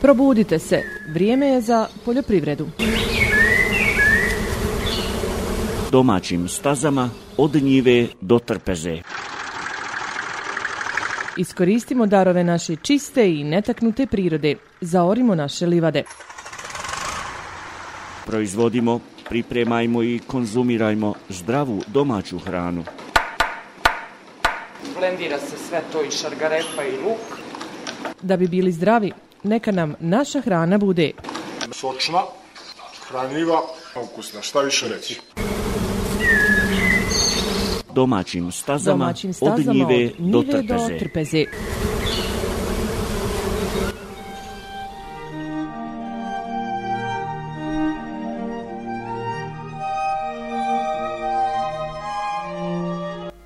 Probudite se, vrijeme je za poljoprivredu. Domaćim stazama od njive do trpeze. Iskoristimo darove naše čiste i netaknute prirode. Zaorimo naše livade. Proizvodimo, pripremajmo i konzumirajmo zdravu domaću hranu. Blendira se sve to i šargarepa i luk. Da bi bili zdravi, neka nam naša hrana bude sočna, hranljiva, ukusna, šta više reći. Domaćim stazama, domaćim stazama od njive, do njive trpeze. do trpeze.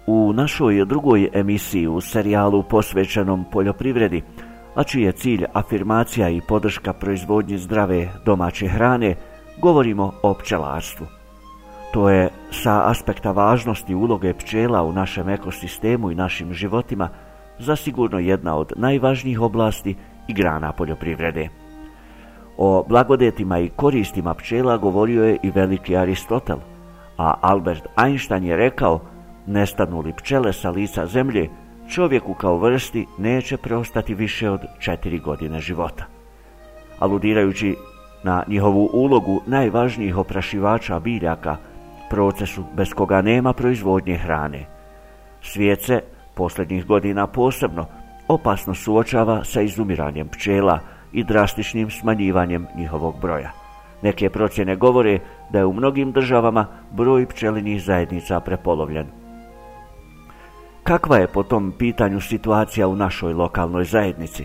U našoj drugoj emisiji u serijalu posvećenom poljoprivredi, a čiji je cilj afirmacija i podrška proizvodnje zdrave domaće hrane, govorimo o pčelarstvu. To je sa aspekta važnosti uloge pčela u našem ekosistemu i našim životima zasigurno jedna od najvažnijih oblasti i grana poljoprivrede. O blagodetima i koristima pčela govorio je i veliki Aristotel, a Albert Einstein je rekao nestanu li pčele sa lica zemlje, čovjeku kao vrsti neće preostati više od četiri godine života. Aludirajući na njihovu ulogu najvažnijih oprašivača biljaka, procesu bez koga nema proizvodnje hrane. Svijet se, posljednjih godina posebno, opasno suočava sa izumiranjem pčela i drastičnim smanjivanjem njihovog broja. Neke procjene govore da je u mnogim državama broj pčelinih zajednica prepolovljen. Kakva je po tom pitanju situacija u našoj lokalnoj zajednici?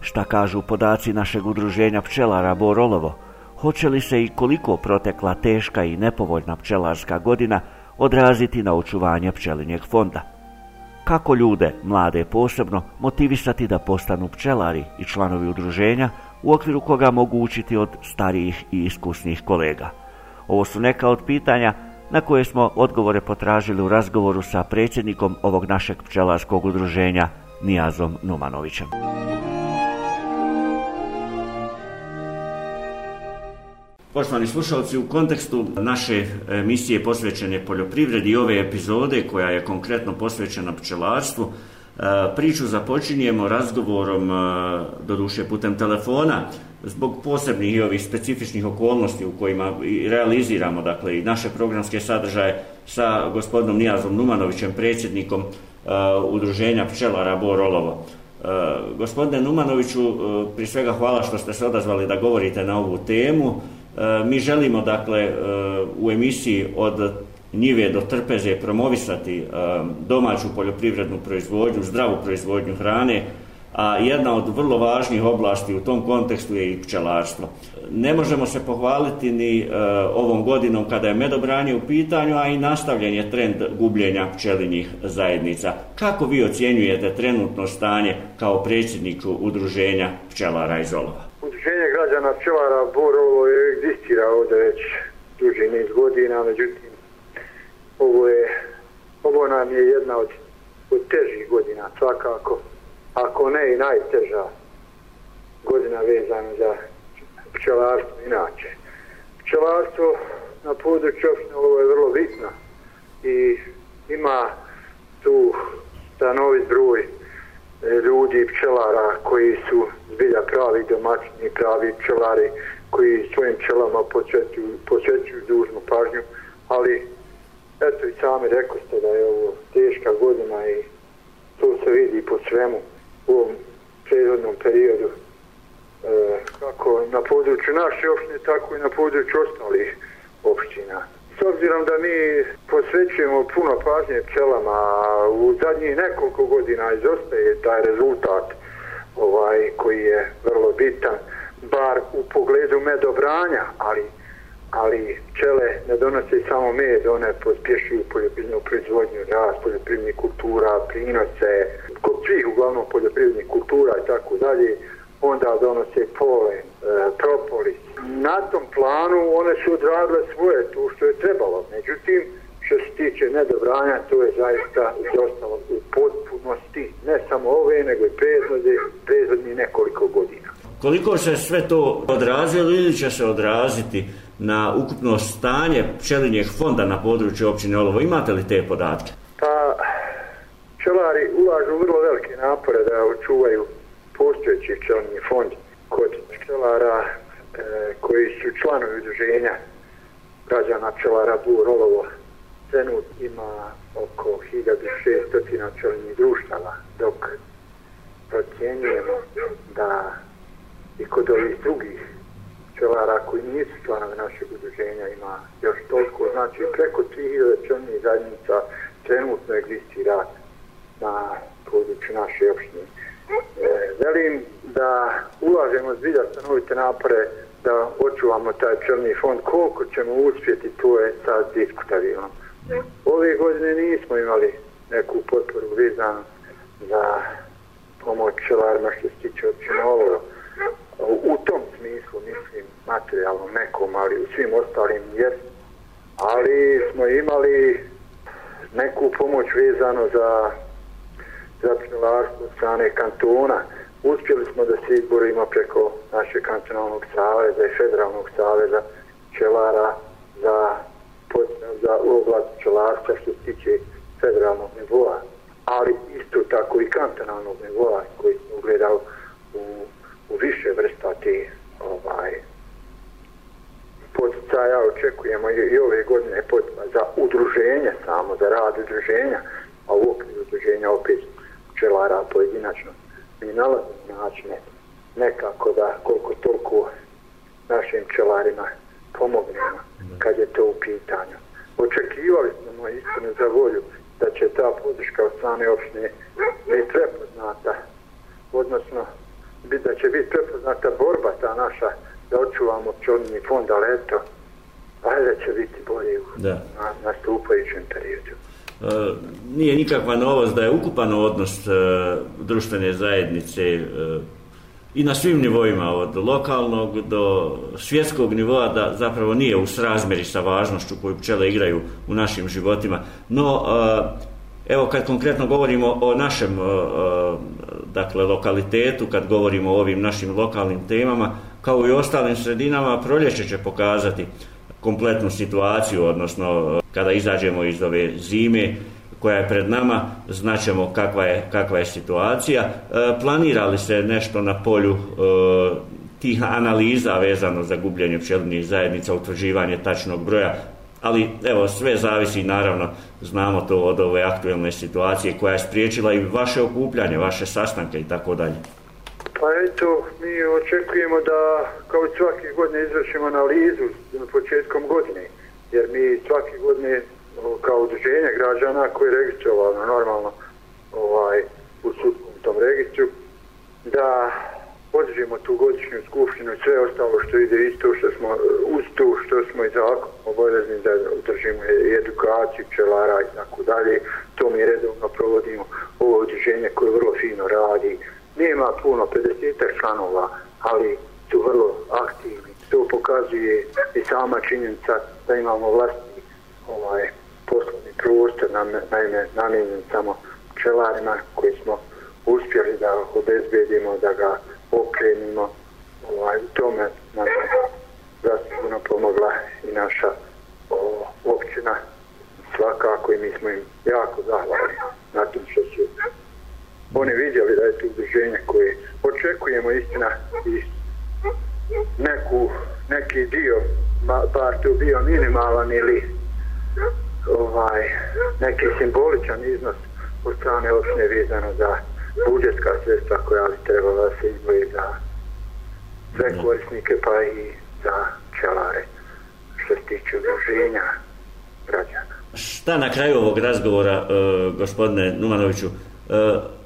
Šta kažu podaci našeg udruženja pčelara Borolovo? Hoće li se i koliko protekla teška i nepovoljna pčelarska godina odraziti na očuvanje pčelinjeg fonda? Kako ljude, mlade posebno, motivisati da postanu pčelari i članovi udruženja u okviru koga mogu učiti od starijih i iskusnih kolega? Ovo su neka od pitanja na koje smo odgovore potražili u razgovoru sa predsjednikom ovog našeg pčelarskog udruženja Nijazom Numanovićem. Poštovani slušalci, u kontekstu naše emisije posvećene poljoprivredi i ove epizode koja je konkretno posvećena pčelarstvu, e, priču započinjemo razgovorom e, doduše putem telefona zbog posebnih i ovih specifičnih okolnosti u kojima realiziramo dakle i naše programske sadržaje sa gospodinom Nijazom Numanovićem, predsjednikom uh, udruženja pčelara Borolovo. Uh, e, gospodine Numanoviću, uh, prije svega hvala što ste se odazvali da govorite na ovu temu. Mi želimo dakle u emisiji od njive do trpeze promovisati domaću poljoprivrednu proizvodnju, zdravu proizvodnju hrane, a jedna od vrlo važnih oblasti u tom kontekstu je i pčelarstvo. Ne možemo se pohvaliti ni e, ovom godinom kada je medobranje u pitanju, a i nastavljen je trend gubljenja pčelinjih zajednica. Kako vi ocjenjujete trenutno stanje kao predsjedniku udruženja pčelara iz Olova? Udruženje građana pčelara Borovo je egzistira ovdje već duži niz godina, međutim ovo je ovo nam je jedna od, od težih godina svakako ako ne i najteža godina vezana za pčelarstvo inače. Pčelarstvo na području opštine ovo je vrlo bitno i ima tu stanovit broj e, ljudi, pčelara koji su zbilja pravi domaćini, pravi pčelari koji svojim pčelama posvećuju, posvećuju dužnu pažnju, ali eto i sami rekao ste da je ovo teška godina i to se vidi po svemu u ovom prethodnom periodu e, kako na području naše opštine, tako i na području ostalih opština. S obzirom da mi posvećujemo puno pažnje pčelama, u zadnjih nekoliko godina izostaje taj rezultat ovaj koji je vrlo bitan, bar u pogledu medobranja, ali ali pčele ne donose samo med, one pospješuju poljoprivrednu proizvodnju, rast poljoprivrednih kultura, prinose, kod svih uglavnom poljoprivrednih kultura i tako dalje, onda donose polen, e, propolis. Na tom planu one su odradile svoje tu što je trebalo, međutim, što se tiče nedobranja, to je zaista izostalo u potpunosti, ne samo ove, nego i prezvodne, prezvodne nekoliko godina. koliko se sve to odrazilo ili će se odraziti na ukupno stanje pčelinjeg fonda na području općine Olovo? Imate li te podatke? Pčelari ulažu vrlo velike napore da očuvaju postojeći pčelni fond kod pčelara e, koji su članovi udruženja građana pčelara Bur Olovo. Trenut ima oko 1600 pčelinjih društava, dok procjenjujemo da i kod ovih drugih pčelara koji nisu članovi našeg udruženja ima još toliko, znači preko 3000 pčelnih zajednica trenutno egzistira na području naše opštine. E, velim da ulažemo zbilja stanovite napore da očuvamo taj črni fond. Koliko ćemo uspjeti, to je sad diskutabilno. Ove godine nismo imali neku potporu vezanu za pomoć čelarima što se tiče općine ovo. U tom smislu, mislim, materijalno nekom, ali u svim ostalim jes. Ali smo imali neku pomoć vezano za za strane kantona. Uspjeli smo da se izborimo preko našeg kantonalnog saveza i federalnog saveza čelara za, za oblast čelarstva što se tiče federalnog nivoa, ali isto tako i kantonalnog nivoa koji smo ugledali u, u više vrsta te ovaj, poticaja. Očekujemo i, i ove godine potica za udruženje samo, za rad udruženja, a u okviru udruženja opet pčelara pojedinačno. Mi nalazimo načine nekako da koliko toliko našim pčelarima pomognemo kad je to u pitanju. Očekivali smo istinu za volju da će ta podrška od strane opštine biti prepoznata, odnosno da će biti prepoznata borba ta naša da očuvamo pčelni fond, ali eto, će biti bolje u da. na, nastupajućem periodu. E, nije nikakva novost da je ukupan odnos e, društvene zajednice e, i na svim nivoima od lokalnog do svjetskog nivoa da zapravo nije u srazmeri sa važnošću koju pčele igraju u našim životima. No, e, evo kad konkretno govorimo o našem dakle, lokalitetu, kad govorimo o ovim našim lokalnim temama, kao i ostalim sredinama, proljeće će pokazati kompletnu situaciju, odnosno kada izađemo iz ove zime koja je pred nama, znaćemo kakva je, kakva je situacija. E, planirali se nešto na polju e, tih analiza vezano za gubljenje pčelinih zajednica, utvrđivanje tačnog broja, ali evo sve zavisi naravno znamo to od ove aktuelne situacije koja je spriječila i vaše okupljanje, vaše sastanke i tako dalje. Pa eto, mi očekujemo da kao svake godine izvršimo analizu početkom godine jer mi svake godine kao udruženje građana koji je registrovano normalno ovaj, u sudskom tom registru da podržimo tu godišnju skupštinu i sve ostalo što ide isto što smo uz to što smo i zakon obavezni da udržimo i edukaciju pčelara i tako dalje. To mi redovno provodimo. Ovo udruženje koje vrlo fino radi nema puno 50 članova ali su vrlo aktivni to pokazuje i sama činjenica da imamo vlastni ovaj, poslovni prostor naime namijenjen samo pčelarima koji smo uspjeli da obezbedimo, da ga okrenimo. Ovaj, u tome nam je zasigurno pomogla i naša o, općina svakako i mi smo im jako zahvalni na tom što su oni vidjeli da je to udruženje koje očekujemo istina i neku, neki dio bar to bio minimalan ili ovaj, neki simboličan iznos od strane opštine vezano za budžetska sredstva koja bi trebala se izboji za sve korisnike pa i za čelare što se tiče udruženja građana. Šta na kraju ovog razgovora, uh, gospodine Numanoviću, uh,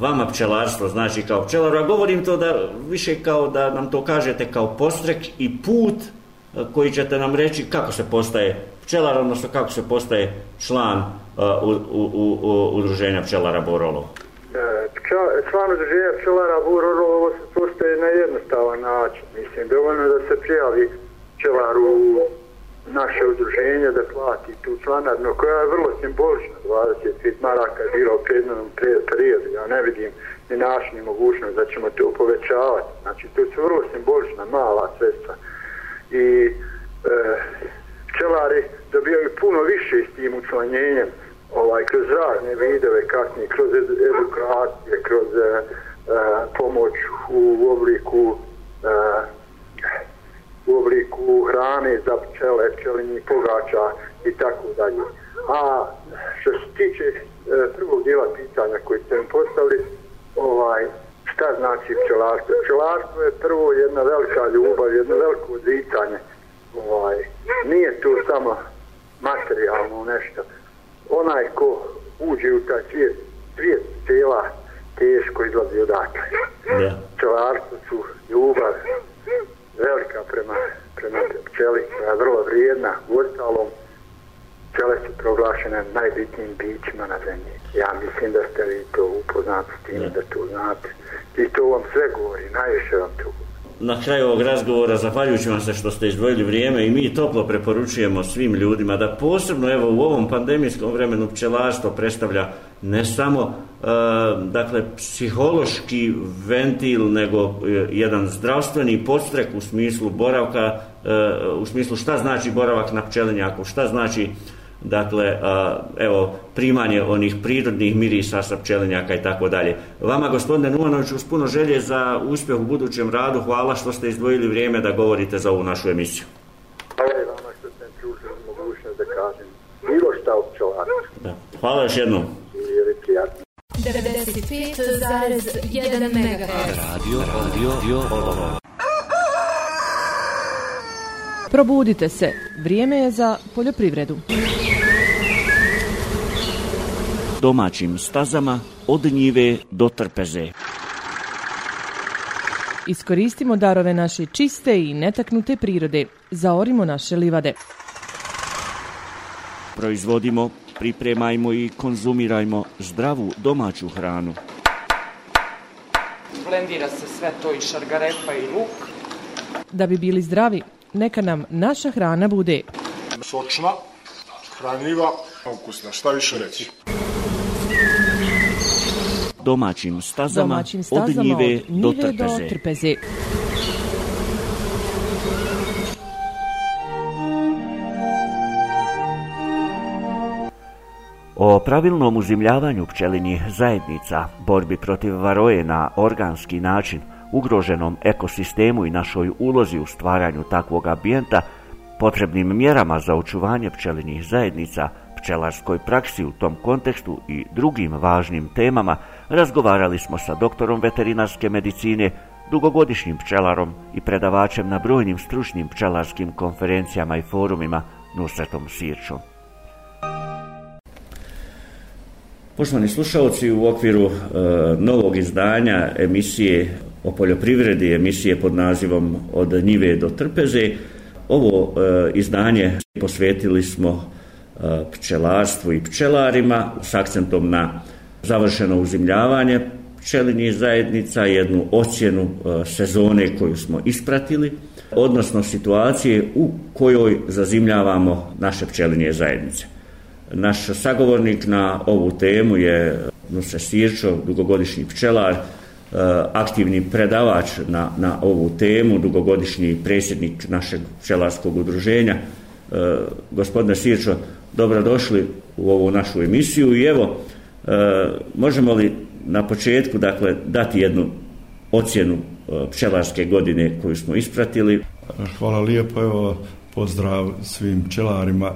vama pčelarstvo znači kao pčelaru, a govorim to da više kao da nam to kažete kao postrek i put e, koji ćete nam reći kako se postaje pčelar, odnosno kako se postaje član uh, u, u, u, udruženja pčelara Borolovo? E, član udruženja pčelara Borolovo se postaje na jednostavan način. Mislim, dovoljno da se prijavi pčelar u naše udruženje da plati tu članarnu koja je vrlo simbolična 25 maraka je bilo u predmenom periodu ja ne vidim ni naš ni mogućnost da ćemo to povećavati. Znači to su vrlo simbolična mala sredstva. I e, pčelari dobijaju puno više s tim učlanjenjem ovaj, kroz razne videve kasnije, kroz edukacije, kroz e, e, pomoć u obliku e, u obliku hrane za pčele, pčelinji pogača i tako dalje. A što se tiče e, prvog dijela pitanja koji ste mi postavili, ovaj, šta znači pčelarstvo? Pčelarstvo je prvo jedna velika ljubav, jedno veliko odvitanje. Ovaj, nije to samo materijalno nešto. Onaj ko uđe u taj svijet, svijet cijela teško izlazi odakle. Yeah. Pčelarstvo su ljubav, velika prema, prema pčeli, koja je vrlo vrijedna. U ostalom, pčele su proglašene najbitnijim bićima na zemlji. Ja mislim da ste vi to upoznati s tim, da to znate. I to vam sve govori, najviše vam to govori na kraju ovog razgovora, zahvaljujući vam se što ste izdvojili vrijeme i mi toplo preporučujemo svim ljudima da posebno evo u ovom pandemijskom vremenu pčelarstvo predstavlja ne samo e, dakle psihološki ventil nego e, jedan zdravstveni podstrek u smislu boravka e, u smislu šta znači boravak na pčelinjaku šta znači dakle, evo, primanje onih prirodnih mirisa sa pčelinjaka i tako dalje. Vama, gospodine Numanović, uz puno želje za uspjeh u budućem radu, hvala što ste izdvojili vrijeme da govorite za ovu našu emisiju. Hvala vama što ste čušili mogućnost da kažem. Bilo šta u Da. Hvala još jednom. 95,1 MHz. Radio, radio, radio, Probudite se, vrijeme je za poljoprivredu domaćim stazama od njive do trpeze. Iskoristimo darove naše čiste i netaknute prirode. Zaorimo naše livade. Proizvodimo, pripremajmo i konzumirajmo zdravu domaću hranu. Blendira se sve to i šargarepa i luk. Da bi bili zdravi, neka nam naša hrana bude sočna, hranljiva, ukusna, šta više reći domaćim stazama, domaćim stazama od njive, od njive do, trpeze. do trpeze. O pravilnom uzimljavanju pčelinjih zajednica, borbi protiv varoje na organski način, ugroženom ekosistemu i našoj ulozi u stvaranju takvog ambijenta, potrebnim mjerama za očuvanje pčelinjih zajednica – pčelarskoj praksi u tom kontekstu i drugim važnim temama razgovarali smo sa doktorom veterinarske medicine, dugogodišnjim pčelarom i predavačem na brojnim stručnim pčelarskim konferencijama i forumima Nusretom Sirčom. Poštovani slušalci, u okviru e, novog izdanja emisije o poljoprivredi, emisije pod nazivom Od njive do trpeze, ovo e, izdanje posvetili smo E, pčelarstvu i pčelarima s akcentom na završeno uzimljavanje pčelinjih zajednica, jednu ocjenu e, sezone koju smo ispratili, odnosno situacije u kojoj zazimljavamo naše pčelinje zajednice. Naš sagovornik na ovu temu je Nuse Sirčo, dugogodišnji pčelar, e, aktivni predavač na, na ovu temu, dugogodišnji predsjednik našeg pčelarskog udruženja. E, gospodine Sirčo, dobrodošli u ovu našu emisiju i evo, e, možemo li na početku dakle, dati jednu ocjenu e, pčelarske godine koju smo ispratili? Hvala lijepo, evo, pozdrav svim pčelarima,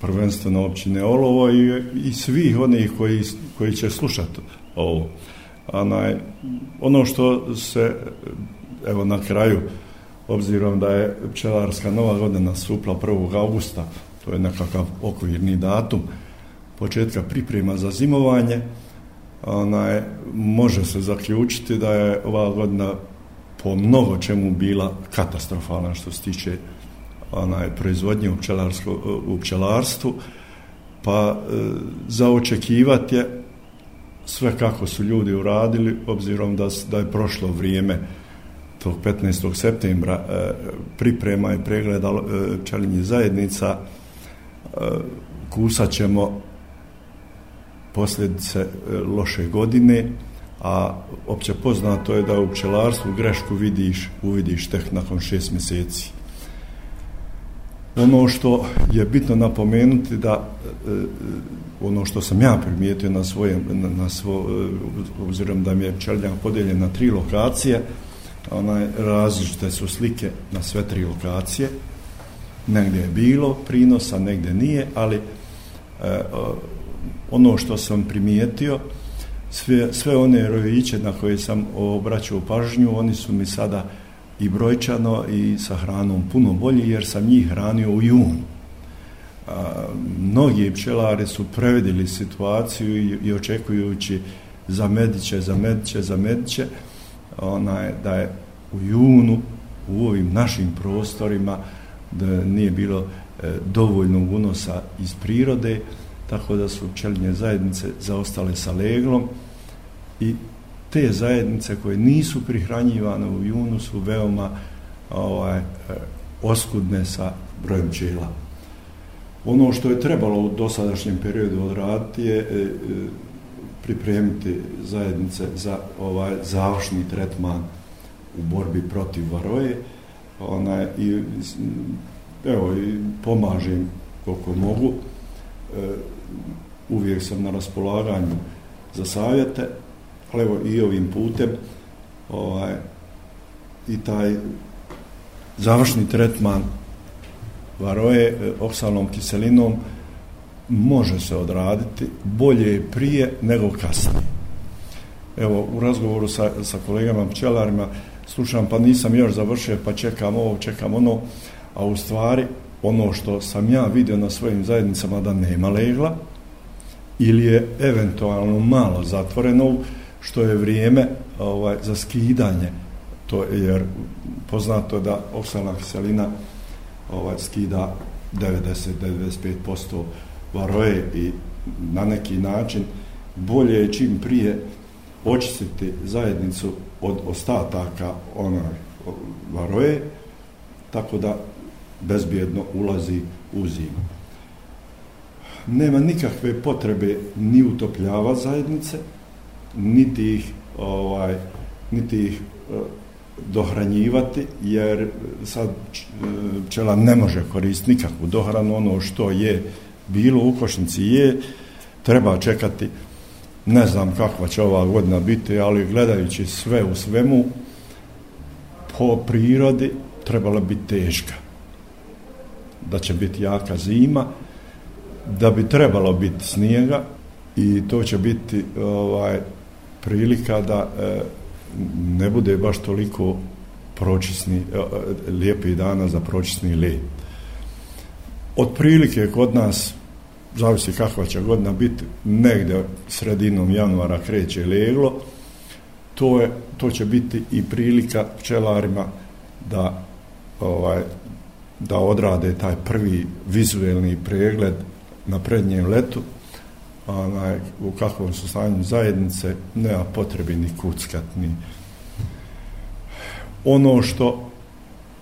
prvenstveno općine Olovo i, i svih onih koji, koji će slušati ovo. Anaj, ono što se, evo na kraju, obzirom da je pčelarska nova godina supla 1. augusta, to je nekakav okvirni datum početka priprema za zimovanje, onaj, može se zaključiti da je ova godina po mnogo čemu bila katastrofalna što se tiče onaj, proizvodnje u, u pčelarstvu, pa e, za očekivati je sve kako su ljudi uradili, obzirom da, da je prošlo vrijeme tog 15. septembra e, priprema i pregleda e, pčelinje zajednica e, kusat ćemo posljedice e, loše godine, a opće poznato je da u pčelarstvu grešku vidiš, uvidiš tek nakon šest mjeseci. Ono što je bitno napomenuti da e, e, ono što sam ja primijetio na svojem, na, na svo, obzirom da mi je pčeljak podijeljen na tri lokacije, onaj, različite su slike na sve tri lokacije, negdje je bilo prinosa, negdje nije, ali e, ono što sam primijetio, sve, sve one rojiće na koje sam obraćao pažnju, oni su mi sada i brojčano i sa hranom puno bolji, jer sam njih hranio u junu. A, mnogi pčelari su prevedili situaciju i, i očekujući za mediće, za mediće, za mediće, onaj, da je u junu u ovim našim prostorima da nije bilo e, dovoljno unosa iz prirode, tako da su pčelinje zajednice zaostale sa leglom i te zajednice koje nisu prihranjivane u junu su veoma ovaj, oskudne sa brojem pčela. Ono što je trebalo u dosadašnjem periodu odraditi je e, e pripremiti zajednice za ovaj završni tretman u borbi protiv varoje ona i evo i pomažem koliko mogu e, uvijek sam na raspolaganju za savjete ali evo i ovim putem ovaj i taj završni tretman varoje e, oksalnom kiselinom može se odraditi bolje prije nego kasnije. Evo, u razgovoru sa, sa kolegama pčelarima slušam, pa nisam još završio, pa čekam ovo, čekam ono, a u stvari ono što sam ja vidio na svojim zajednicama da nema legla ili je eventualno malo zatvoreno, što je vrijeme ovaj, za skidanje, to je, jer poznato je da oksalna kiselina ovaj, skida 90-95% varoje i na neki način bolje je čim prije očistiti zajednicu od ostataka onaj varoje tako da bezbjedno ulazi u zimu. Nema nikakve potrebe ni utopljava zajednice, niti ih ovaj niti ih e, dohranjivati jer sad e, pčela ne može koristiti nikakvu dohranu. Ono što je bilo u košnici je treba čekati. Ne znam kakva će ova godina biti ali gledajući sve u svemu po prirodi trebala biti teška da će biti jaka zima da bi trebalo biti snijega i to će biti ovaj prilika da e, ne bude baš toliko pročisni, e, e, lijepi dana za pročisni led. Od prilike kod nas, zavisi kakva će godina biti, negde sredinom januara kreće leglo, to, je, to će biti i prilika pčelarima da ovaj da odrade taj prvi vizuelni pregled na prednjem letu onaj, u kakvom su stanju zajednice, nema potrebi ni kuckat, ni... Ono što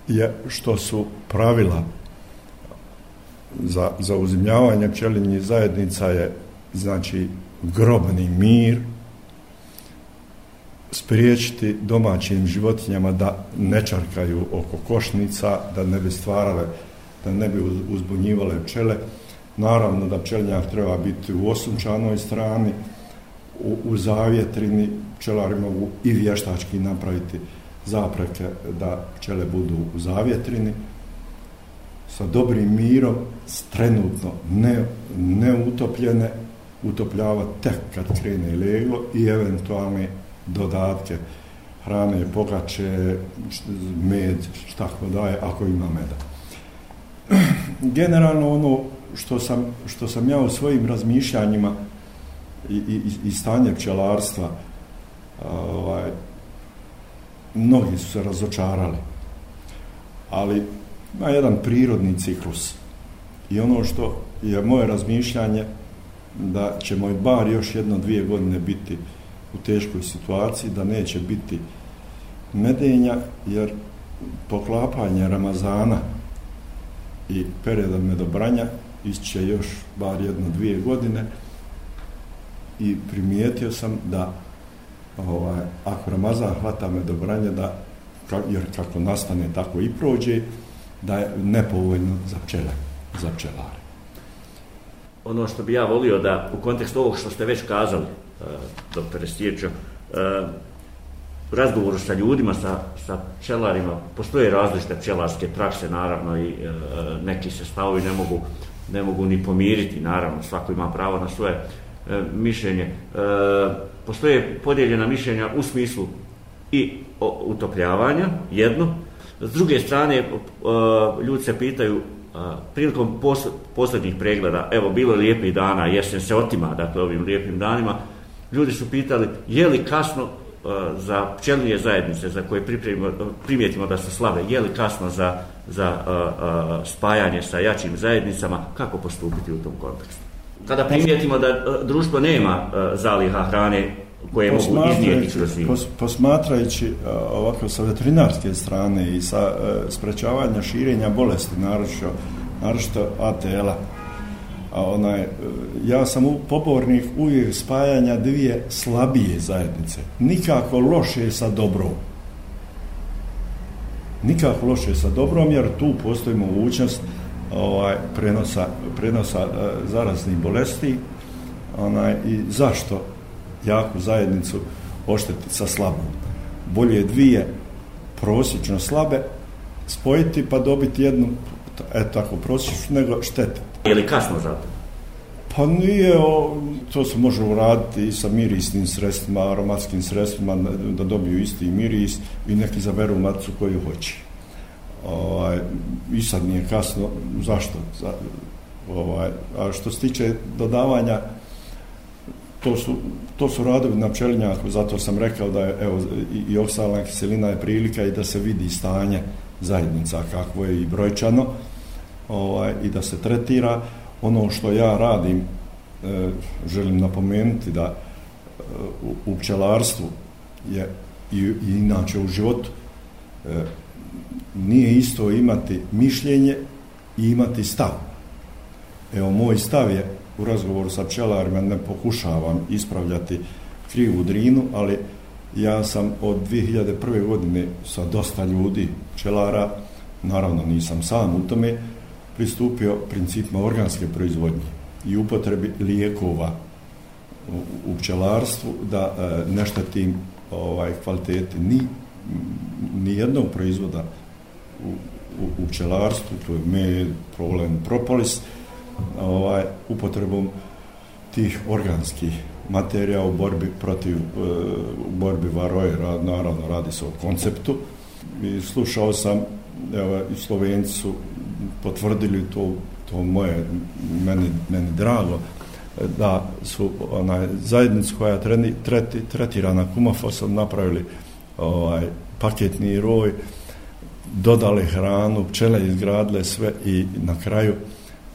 je, što su pravila za, za uzimljavanje pčelinjih zajednica je, znači, grobni mir, spriječiti domaćim životinjama da ne čarkaju oko košnica, da ne bi stvarale, da ne bi uzbunjivale pčele, Naravno da pčelnjak treba biti u osunčanoj strani, u, u zavjetrini, pčelari mogu i vještački napraviti zapreke da pčele budu u zavjetrini, sa dobrim mirom, trenutno ne, ne utopljene, utopljava tek kad krene leglo i eventualne dodatke. Hrane, pogače, med, šta ko daje, ako ima meda. Generalno ono što sam, što sam ja u svojim razmišljanjima i, i, i stanje pčelarstva ovaj, mnogi su se razočarali. Ali ima jedan prirodni ciklus. I ono što je moje razmišljanje da će moj bar još jedno dvije godine biti u teškoj situaciji, da neće biti medenja, jer poklapanje Ramazana i perioda medobranja išće još bar jedno dvije godine i primijetio sam da ovaj, ako Ramazan hvata medobranje da jer kako nastane tako i prođe da je nepovoljno za pčele za pčelare. Ono što bi ja volio da u kontekstu ovog što ste već kazali E, doktore Stječo u e, razgovoru sa ljudima, sa, sa pčelarima, postoje različite pčelarske prakse, naravno, i e, neki se stavovi ne mogu, ne mogu ni pomiriti, naravno, svako ima pravo na svoje e, mišljenje. E, postoje podijeljena mišljenja u smislu i utopljavanja, jedno. S druge strane, e, ljudi se pitaju, e, prilikom pos, posljednjih pregleda, evo, bilo lijepih dana, jesen se otima, dakle, ovim lijepim danima, ljudi su pitali, je li kasno za pčelinje zajednice za koje primijetimo da su slave, je li kasno za, za uh, uh, spajanje sa jačim zajednicama, kako postupiti u tom kontekstu? Kada primijetimo da uh, društvo nema uh, zaliha hrane koje mogu iznijeti kroz zimu? Pos, posmatrajući uh, ovako sa veterinarske strane i sa uh, sprečavanja širenja bolesti, naročito, naročito ATL-a, a onaj, e, ja sam pobornik uvijek spajanja dvije slabije zajednice. Nikako loše sa dobrom. Nikako loše sa dobrom, jer tu postoji mogućnost ovaj, prenosa, prenosa e, zaraznih bolesti. Onaj, I zašto jaku zajednicu oštetiti sa slabom? Bolje dvije prosječno slabe spojiti pa dobiti jednu eto tako prosječno nego štetiti. Je li kasno za to? Pa nije, o, to se može uraditi i sa mirisnim sredstvima, aromatskim sredstvima, da dobiju isti miris i neki zaberu maticu koju hoće. Ovaj, I sad nije kasno, zašto? Za, ovaj, a što se tiče dodavanja, to su, to su radovi na pčelinjaku, zato sam rekao da je evo, i, i oksalna kiselina je prilika i da se vidi stanje zajednica kakvo je i brojčano ovaj, i da se tretira ono što ja radim e, želim napomenuti da e, u, u pčelarstvu je i, i inače u životu e, nije isto imati mišljenje i imati stav evo moj stav je u razgovoru sa pčelarima ne pokušavam ispravljati krivu drinu ali ja sam od 2001. godine sa dosta ljudi pčelara naravno nisam sam u tome pristupio principima organske proizvodnje i upotrebi lijekova u, u pčelarstvu da e, ne štatim ovaj, kvaliteti ni, ni jednog proizvoda u, u, u pčelarstvu, to je med, problem, propolis, ovaj, upotrebom tih organskih materija u borbi protiv e, u borbi varoje, rad, naravno radi se o konceptu. I slušao sam, evo, Slovenci su potvrdili to, to moje, meni, meni drago, da su onaj, zajednic koja treni, treti, tretira na kumafosom napravili ovaj, paketni roj, dodali hranu, pčele izgradile sve i na kraju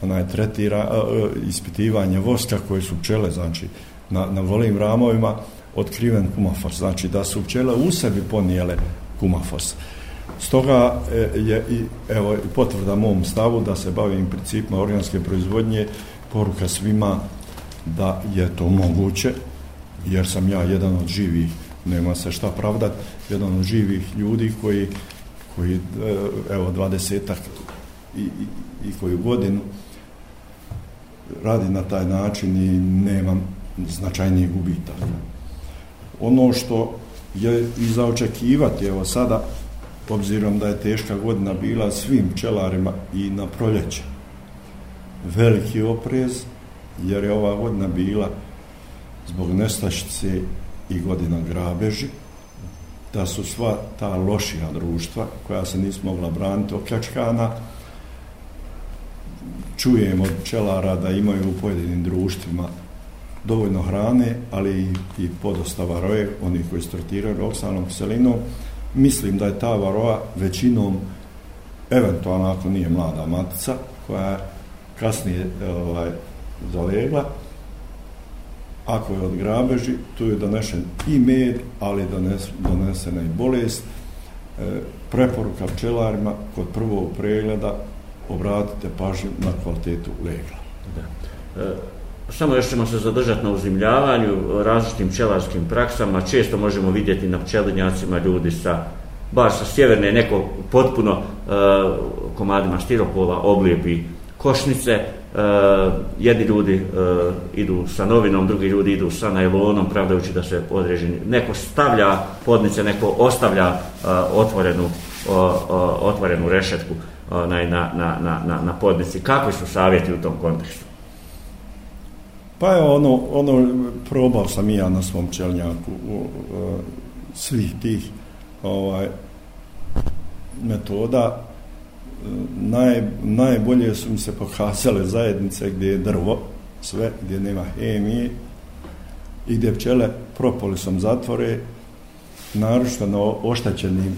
onaj tretira e, e, ispitivanje voska koje su pčele, znači na, na volim ramovima otkriven kumafos, znači da su pčele u sebi ponijele kumafos. Stoga e, je i evo potvrda mom stavu da se bavim principima organske proizvodnje, poruka svima da je to moguće, jer sam ja jedan od živih, nema se šta pravdat, jedan od živih ljudi koji, koji e, evo, dvadesetak i, i, i koju godinu radi na taj način i nemam značajnijih gubitaka. Ono što je i za očekivati, evo sada, obzirom da je teška godina bila svim pčelarima i na proljeće. Veliki oprez, jer je ova godina bila zbog nestašice i godina grabeži, da su sva ta lošija društva, koja se nismo mogla braniti okljačkana, čujem od pčelara da imaju u pojedinim društvima dovoljno hrane, ali i, i podostava roje, oni koji startiraju oksanom kiselinom, mislim da je ta varoa većinom eventualno ako nije mlada matica koja je kasnije ovaj, zalegla ako je od grabeži tu je donešen i med ali dones, donesena i bolest e, preporuka pčelarima kod prvog pregleda obratite pažnju na kvalitetu legla. Da. E, samo još ćemo se zadržati na uzimljavanju, različitim pčelarskim praksama. Često možemo vidjeti na pčelinjacima ljudi sa baš sa sjeverne neko potpuno e, komadima stiropola oblijepi košnice, Uh, jedni ljudi uh, idu sa novinom, drugi ljudi idu sa najlonom, pravdajući da se odreženi. Neko stavlja podnice, neko ostavlja uh, otvorenu, uh, uh, otvorenu rešetku uh, na, na, na, na, na podnici. Kakvi su savjeti u tom kontekstu? Pa je ono, ono probao sam i ja na svom čelnjaku u, uh, svih tih ovaj, metoda naj, najbolje su mi se pokazale zajednice gdje je drvo, sve, gdje nema hemije i gdje pčele propolisom zatvore, naročito na oštaćenim,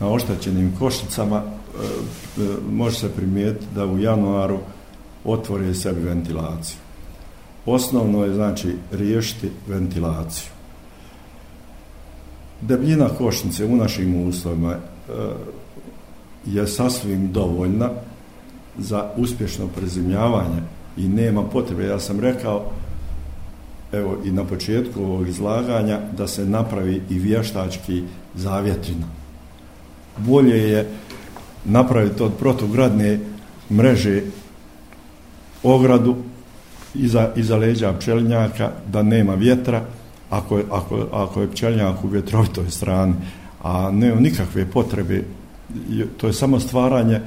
na oštaćenim košicama, e, e, može se primijetiti da u januaru otvore sebi ventilaciju. Osnovno je, znači, riješiti ventilaciju. Debljina košnice u našim uslovima e, je sasvim dovoljna za uspješno prezimljavanje i nema potrebe. Ja sam rekao, evo i na početku ovog izlaganja, da se napravi i vještački zavjetina. Bolje je napraviti od protugradne mreže ogradu iza, iza leđa pčelinjaka da nema vjetra ako je, ako, ako je pčelinjak u vjetrovitoj strani a nema nikakve potrebe to je samo stvaranje e,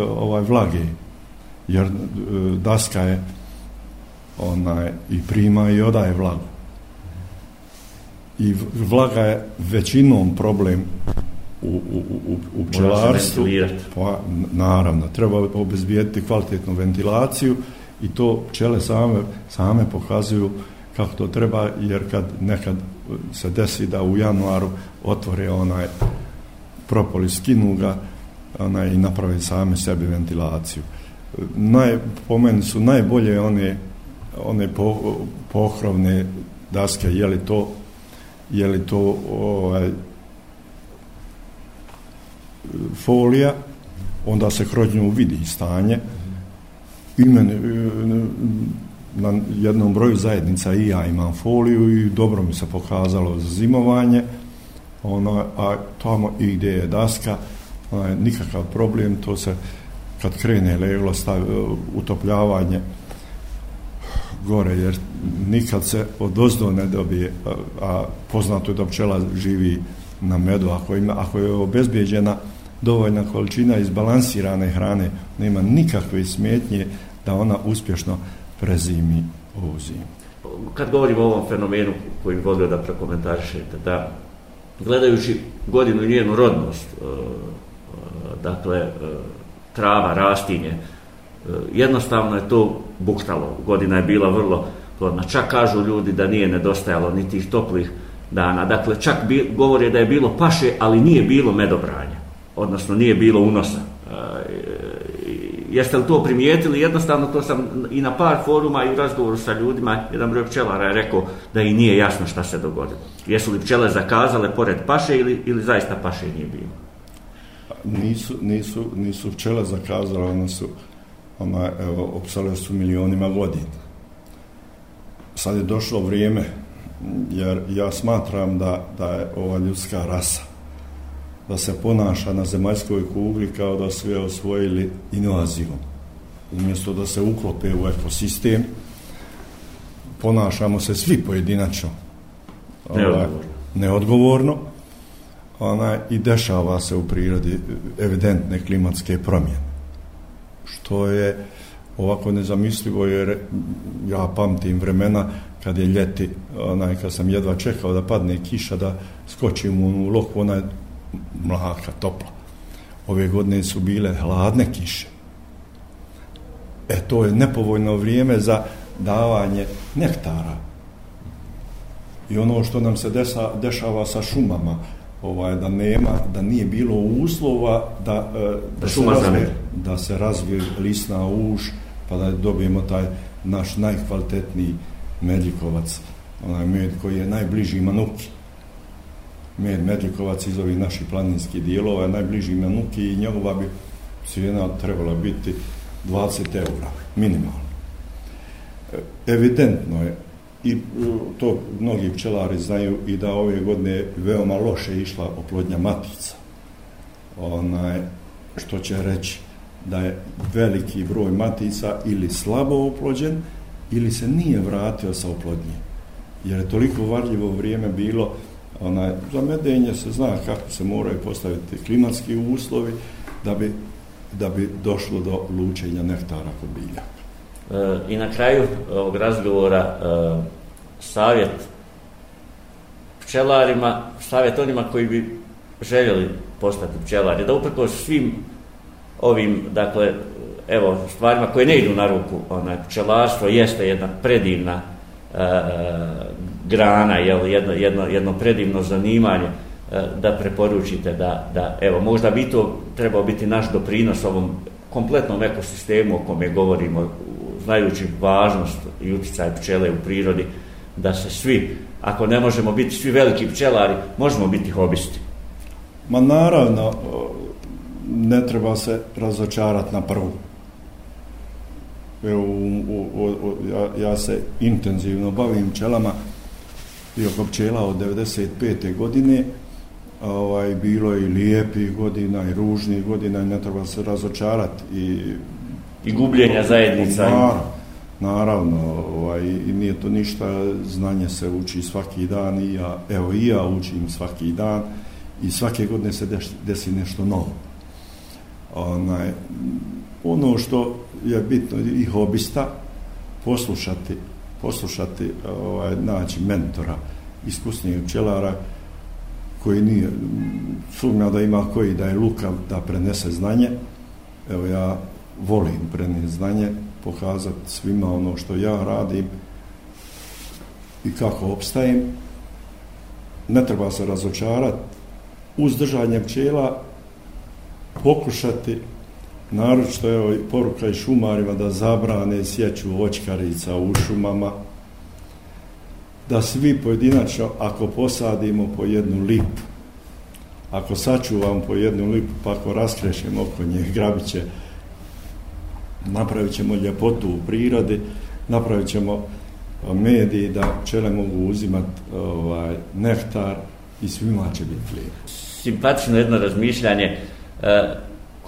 ovaj vlage jer e, daska je onaj i prima i odaje vlagu. I vlaga je većinom problem u, u, u, u pčelarstvu. pa naravno treba obezbijeti kvalitetnu ventilaciju i to pčele same, same pokazuju kako to treba jer kad nekad se desi da u januaru otvore onaj propolis, skinu ga ona, i naprave same sebi ventilaciju. Naj, po meni su najbolje one, one po, pohrovne daske, je li to, je li to ovaj, folija, onda se kroz nju vidi stanje. I na jednom broju zajednica i ja imam foliju i dobro mi se pokazalo za zimovanje. Ono, a tamo i gdje je daska, ono, nikakav problem, to se kad krene leglo stav, utopljavanje gore, jer nikad se od ozdo ne dobije, a, a poznato je da pčela živi na medu, ako, ima, ako je obezbijeđena dovoljna količina izbalansirane hrane, nema nikakve smetnje da ona uspješno prezimi ovu zimu. Kad govorimo o ovom fenomenu koji bi volio da prekomentarišete, da gledajući godinu i njenu rodnost, e, e, dakle, e, trava, rastinje, jednostavno je to buktalo. Godina je bila vrlo plodna. Čak kažu ljudi da nije nedostajalo ni tih toplih dana. Dakle, čak bi, govore da je bilo paše, ali nije bilo medobranja. Odnosno, nije bilo unosa jeste li to primijetili? Jednostavno to sam i na par foruma i u razgovoru sa ljudima, jedan broj pčelara je rekao da i nije jasno šta se dogodilo. Jesu li pčele zakazale pored paše ili, ili zaista paše nije bilo? Nisu, nisu, nisu pčele zakazale, one su ona, evo, opsale su milionima godina. Sad je došlo vrijeme, jer ja smatram da, da je ova ljudska rasa da se ponaša na zemaljskoj kugli kao da su je osvojili invazijom. Umjesto da se uklope u ekosistem, ponašamo se svi pojedinačno. Neodgovorno. Neodgovorno. Ona, I dešava se u prirodi evidentne klimatske promjene. Što je ovako nezamislivo jer ja pamtim vremena kad je ljeti, onaj, kad sam jedva čekao da padne kiša, da skočim u loku, onaj mlaka, topla. Ove godine su bile hladne kiše. E, to je nepovoljno vrijeme za davanje nektara. I ono što nam se desa, dešava sa šumama, ovaj, da nema, da nije bilo uslova da, e, da, da, se, razvije, da se razvije lisna uš, pa da dobijemo taj naš najkvalitetniji medljikovac, onaj med koji je najbliži manuki med Medlikovac iz ovih naših planinskih dijelova, najbliži na Nuki i njegova bi cijena trebala biti 20 eura, minimalno. E, evidentno je, i e, to mnogi pčelari znaju i da ove godine veoma loše išla oplodnja matica. Onaj, što će reći da je veliki broj matica ili slabo oplođen ili se nije vratio sa oplodnje. Jer je toliko varljivo vrijeme bilo onaj, za medenje se zna kako se moraju postaviti klimatski uslovi da bi, da bi došlo do lučenja nektara kod bilja. E, I na kraju e, ovog razgovora e, savjet pčelarima, savjet onima koji bi željeli postati pčelari, da upreko svim ovim, dakle, evo, stvarima koje ne idu na ruku, onaj, pčelarstvo jeste jedna predivna e, grana, jel, jedno, jedno, jedno predivno zanimanje, eh, da preporučite da, da, evo, možda bi to trebao biti naš doprinos ovom kompletnom ekosistemu o kome govorimo, znajući važnost i utjecaj pčele u prirodi, da se svi, ako ne možemo biti svi veliki pčelari, možemo biti hobisti. Ma naravno, ne treba se razočarati na prvu. Evo, u, u, u, ja, ja se intenzivno bavim pčelama i oko pčela od 95. godine ovaj, bilo je i lijepih godina i ružnih godina i ne treba se razočarati i, i gubljenja zajednica naravno, naravno ovaj, i nije to ništa znanje se uči svaki dan i ja, evo i ja učim svaki dan i svake godine se desi nešto novo onaj, ono što je bitno i hobista poslušati poslušati ovaj, naći mentora iskusnijeg pčelara koji nije sumnja da ima koji da je lukav da prenese znanje. Evo ja volim preneti znanje pokazati svima ono što ja radim i kako opstajem. Ne treba se razočarati uz držanje pčela pokušati naročito evo ovaj poruka i šumarima da zabrane sjeću očkarica u šumama da svi pojedinačno ako posadimo po jednu lipu ako sačuvam po jednu lipu pa ako raskrešemo oko nje grabiće napravit ćemo ljepotu u prirodi napravit ćemo mediji da pčele mogu uzimati ovaj, nektar i svima će biti lijepo. Simpatično jedno razmišljanje E,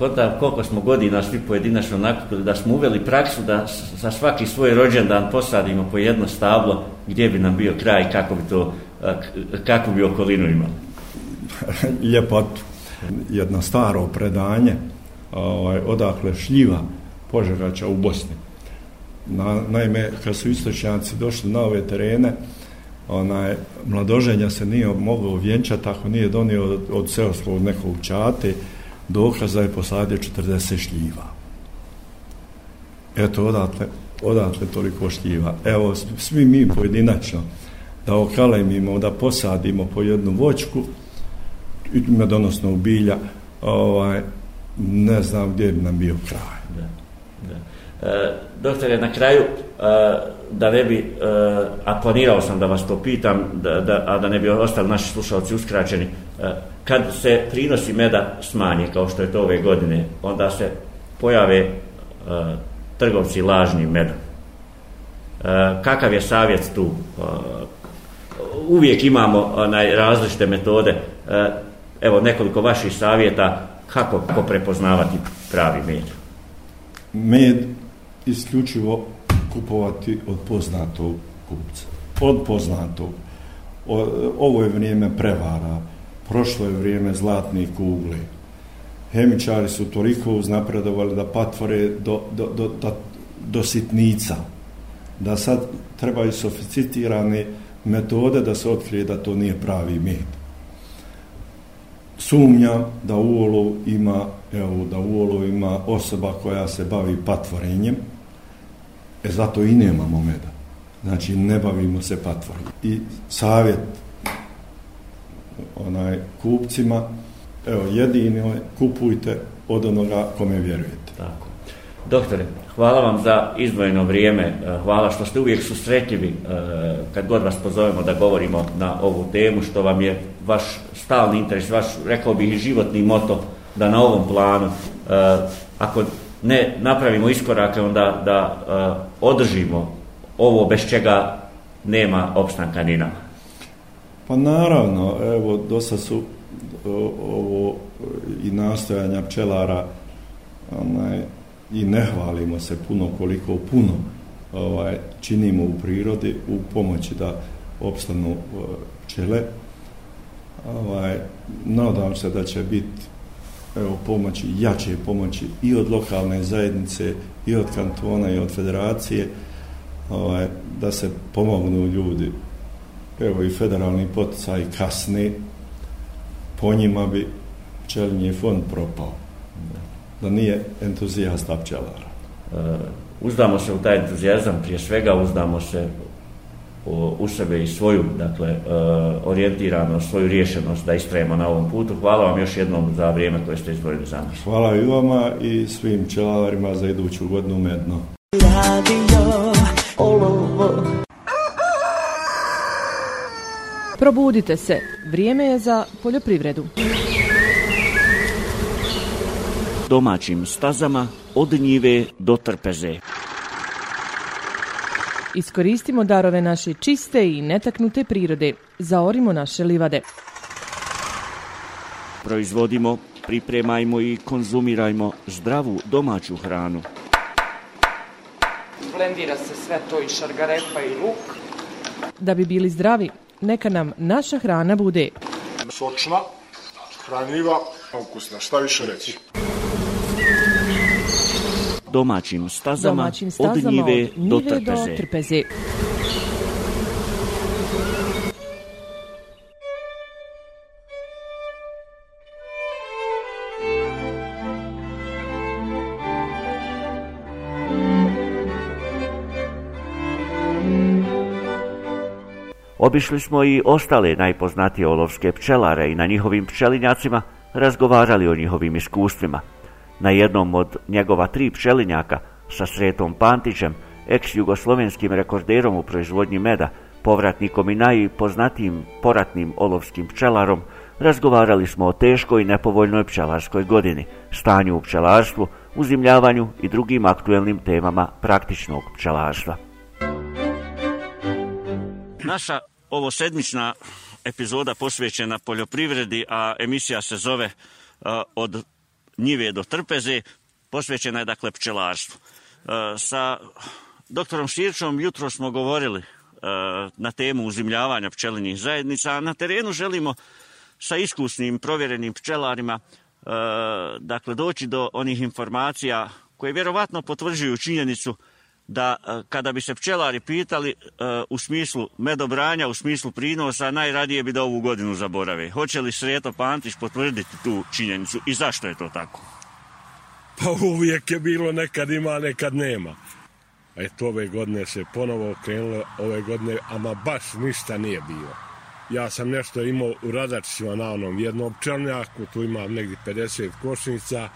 kod koliko smo godina svi pojedinačno nakupili, da smo uveli praksu da za svaki svoj rođendan posadimo po jedno stablo gdje bi nam bio kraj, kako bi to, kako bi okolinu imali. Ljepotu. Jedno staro predanje, ovaj, odakle šljiva požegača u Bosni. Na, naime, kad su istočnjaci došli na ove terene, onaj, mladoženja se nije mogao vjenčati ako nije donio od, od seoskog nekog čate, dokaz da je posadio 40 šljiva. Eto, odatle, odatle toliko šljiva. Evo, svi mi pojedinačno da okalemimo, da posadimo po jednu voćku, i medonosno bilja, ovaj, ne znam gdje bi nam bio kraj. Da, da. E, doktore, na kraju, e, da ne bi, e, a planirao sam da vas to pitam, da, da, a da ne bi ostali naši slušalci uskraćeni, e, kad se prinosi meda smanje, kao što je to ove godine, onda se pojave uh, trgovci lažni medom. Uh, kakav je savjet tu? Uh, uvijek imamo onaj, različite metode. Uh, evo nekoliko vaših savjeta kako ko prepoznavati pravi med. Med isključivo kupovati od poznatog kupca. Od poznatog. O, ovo je vrijeme prevara prošlo je vrijeme zlatne kugle. Hemičari su toliko uznapredovali da patvore do, do, do, do, do sitnica. Da sad trebaju sofisticirane metode da se otkrije da to nije pravi med. Sumnja da u olovu ima, evo, da u olovu ima osoba koja se bavi patvorenjem, e zato i nemamo meda. Znači, ne bavimo se patvorenjem. I savjet onaj kupcima evo jedino kupujte od onoga kome vjerujete. Tako. Doktore, hvala vam za izdvojeno vrijeme, e, hvala što ste uvijek susretljivi e, kad god vas pozovemo da govorimo na ovu temu, što vam je vaš stalni interes, vaš, rekao bih, i životni moto da na ovom planu, e, ako ne napravimo iskorake, onda da održimo ovo bez čega nema opstanka ni nama. Pa naravno, evo, dosta su ovo i nastojanja pčelara onaj, i ne hvalimo se puno koliko puno ovaj, činimo u prirodi u pomoći da opstanu e, pčele. Ovaj, nadam se da će biti evo, pomoći, jače pomoći i od lokalne zajednice, i od kantona, i od federacije, ovaj, da se pomognu ljudi. Evo i federalni poticaj kasni, po njima bi pčelinji fond propao da nije entuzijasta pčelara. Uh, uzdamo se u taj entuzijazam, prije svega uzdamo se u, u sebe i svoju, dakle, uh, orijentiranost, svoju rješenost da istrajemo na ovom putu. Hvala vam još jednom za vrijeme koje ste izborili za nas. Hvala i vama i svim pčelarima za iduću godinu medno. Probudite se, vrijeme je za poljoprivredu domaćim stazama od njive do trpeze. Iskoristimo darove naše čiste i netaknute prirode. Zaorimo naše livade. Proizvodimo, pripremajmo i konzumirajmo zdravu domaću hranu. Blendira se sve to i šargarepa i luk. Da bi bili zdravi, neka nam naša hrana bude sočna, hranljiva, ukusna, šta više reći domaćim stazama, domaćim stazama od njive, od njive do, trpeze. do trpeze. Obišli smo i ostale najpoznatije olovske pčelare i na njihovim pčelinjacima razgovarali o njihovim iskustvima – na jednom od njegova tri pčelinjaka sa Sretom Pantićem, ex-jugoslovenskim rekorderom u proizvodnji meda, povratnikom i najpoznatijim poratnim olovskim pčelarom, razgovarali smo o teškoj i nepovoljnoj pčelarskoj godini, stanju u pčelarstvu, uzimljavanju i drugim aktuelnim temama praktičnog pčelarstva. Naša ovo sedmična epizoda posvećena poljoprivredi, a emisija se zove e, od njive do trpeze, posvećena je dakle pčelarstvu. E, sa doktorom Širčom jutro smo govorili e, na temu uzimljavanja pčelinjih zajednica, a na terenu želimo sa iskusnim provjerenim pčelarima dakle doći do onih informacija koje vjerovatno potvrđuju činjenicu da e, kada bi se pčelari pitali e, u smislu medobranja, u smislu prinosa, najradije bi da ovu godinu zaborave. Hoće li Sreto Pantić potvrditi tu činjenicu i zašto je to tako? Pa uvijek je bilo nekad ima, nekad nema. Eto, ove godine se ponovo okrenulo, ove godine, ama baš ništa nije bilo. Ja sam nešto imao u radačima na onom jednom pčelnjaku, tu imam negdje 50 košnica,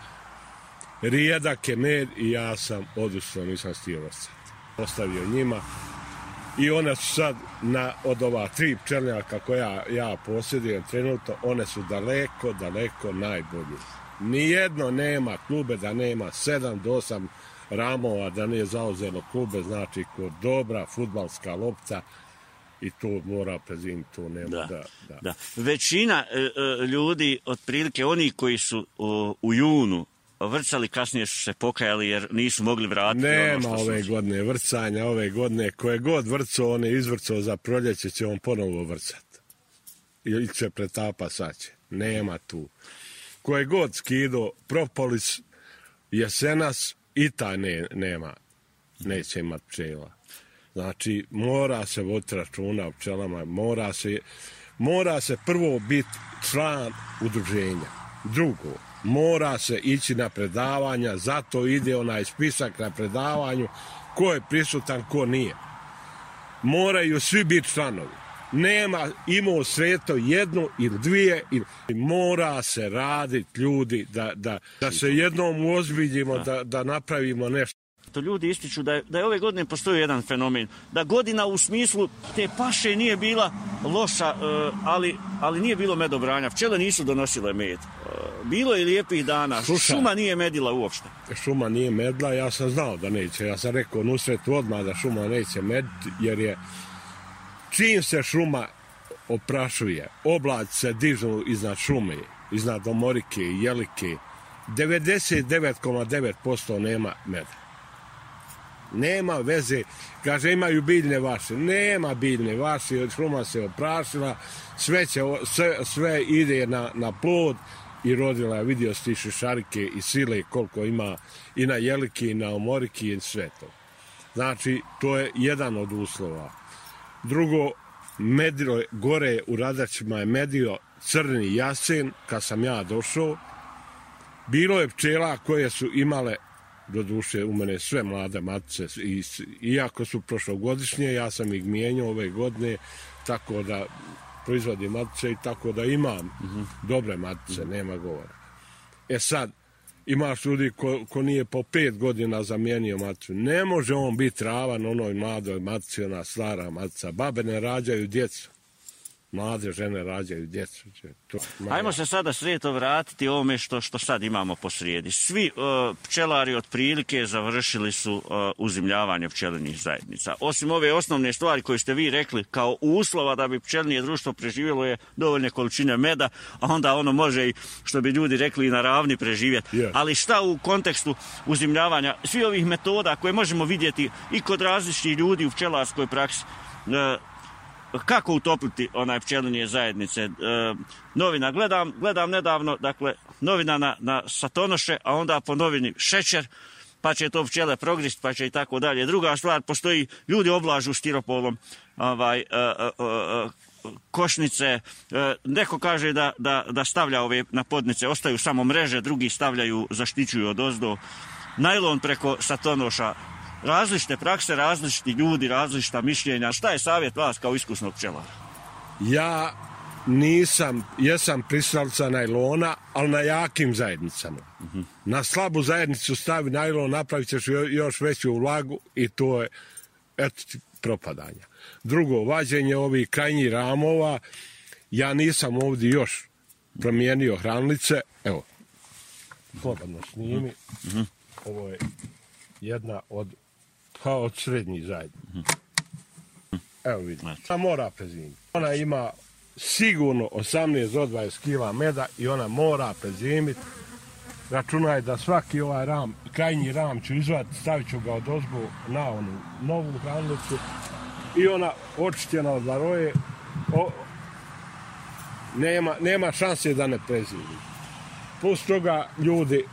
rijedak je med i ja sam odustao, nisam stio vrcati. Ostavio njima i one su sad na, od ova tri pčelnjaka koja ja posjedujem trenutno, one su daleko, daleko najbolji. Nijedno nema klube da nema 7 do 8 ramova da nije zauzelo klube, znači kod dobra futbalska lopta i to mora prezim, to nema da, da, da. da. Većina e, e, ljudi, otprilike oni koji su o, u junu vrcali, kasnije su se pokajali jer nisu mogli vratiti Nema ono što ove su... godine vrcanja, ove godine koje god vrco, on je izvrcao za proljeće, će on ponovo vrcati. Ili će pretapa saće. Nema tu. Koje god skido propolis jesenas i ta ne, nema. Neće imat pčela. Znači mora se voditi računa o pčelama mora se mora se prvo biti član udruženja. Drugo mora se ići na predavanja zato ide onaj spisak na predavanju ko je prisutan ko nije. Moraju svi biti članovi. Nema, imao sveto jednu ili dvije, ili mora se raditi ljudi da, da, da se jednom uozbiljimo, da, da napravimo nešto. To ljudi ističu da je, da je ove godine postoji jedan fenomen. Da godina u smislu te paše nije bila loša, e, ali, ali nije bilo medobranja. Pčele nisu donosile med. E, bilo je lijepih dana. Slušaj. Šuma nije medila uopšte. Šuma nije medla, ja sam znao da neće. Ja sam rekao nusretu odmah da šuma neće mediti, jer je čim se šuma oprašuje, oblaci se dižu iznad šume, iznad omorike i jelike, 99,9% nema meda. Nema veze, kaže imaju biljne vaše, nema biljne vaše, šuma se oprašila, sve, će, sve, sve ide na, na plod i rodila je, vidio si šarike i sile koliko ima i na jelike i na omorike i sve to. Znači, to je jedan od uslova. Drugo, medio, gore u Radačima je medio crni jasen, kad sam ja došao. Bilo je pčela koje su imale, do duše, u mene sve mlade matice, i, iako su prošlogodišnje, ja sam ih mijenjao ove godine, tako da proizvodim matice i tako da imam mm -hmm. dobre matice, mm -hmm. nema govora. E sad, imaš ljudi ko, ko nije po pet godina zamijenio maticu. Ne može on biti ravan onoj mladoj matici, ona stara matica. Babe ne rađaju djecu mlade žene rađaju djecu. To, Ajmo se sada svijeto vratiti ovome što, što sad imamo po srijedi. Svi uh, pčelari otprilike završili su uh, uzimljavanje pčelinih zajednica. Osim ove osnovne stvari koje ste vi rekli kao uslova da bi pčelnije društvo preživjelo je dovoljne količine meda, a onda ono može i, što bi ljudi rekli, i na ravni preživjeti. Yeah. Ali šta u kontekstu uzimljavanja svi ovih metoda koje možemo vidjeti i kod različitih ljudi u pčelarskoj praksi, uh, kako utopiti onaj pčelinje zajednice. E, novina, gledam, gledam nedavno, dakle, novina na, na satonoše, a onda po novini šećer, pa će to pčele progrist, pa će i tako dalje. Druga stvar, postoji, ljudi oblažu stiropolom ovaj, e, e, e, košnice, e, neko kaže da, da, da stavlja ove na podnice, ostaju samo mreže, drugi stavljaju, zaštićuju od ozdo. Najlon preko satonoša, različite prakse, različiti ljudi, različita mišljenja. Šta je savjet vas kao iskusnog pčelara? Ja nisam, jesam pristralca najlona, ali na jakim zajednicama. Uh -huh. Na slabu zajednicu stavi najlon, napravit ćeš još veću vlagu i to je eto ti propadanja. Drugo, vađenje ovih krajnjih ramova, ja nisam ovdje još promijenio hranlice, evo, slobodno snimi, uh -huh. ovo je jedna od pa od srednjih zajednica. Evo vidite, ona mora prezimiti. Ona ima sigurno 18 do 20 kila meda i ona mora prezimiti. Računaj da svaki ovaj ram, krajnji ram ću izvati, stavit ću ga od ozbu na onu novu hranlicu i ona očišćena od varoje, o, nema, nema šanse da ne prezimi. Plus toga ljudi,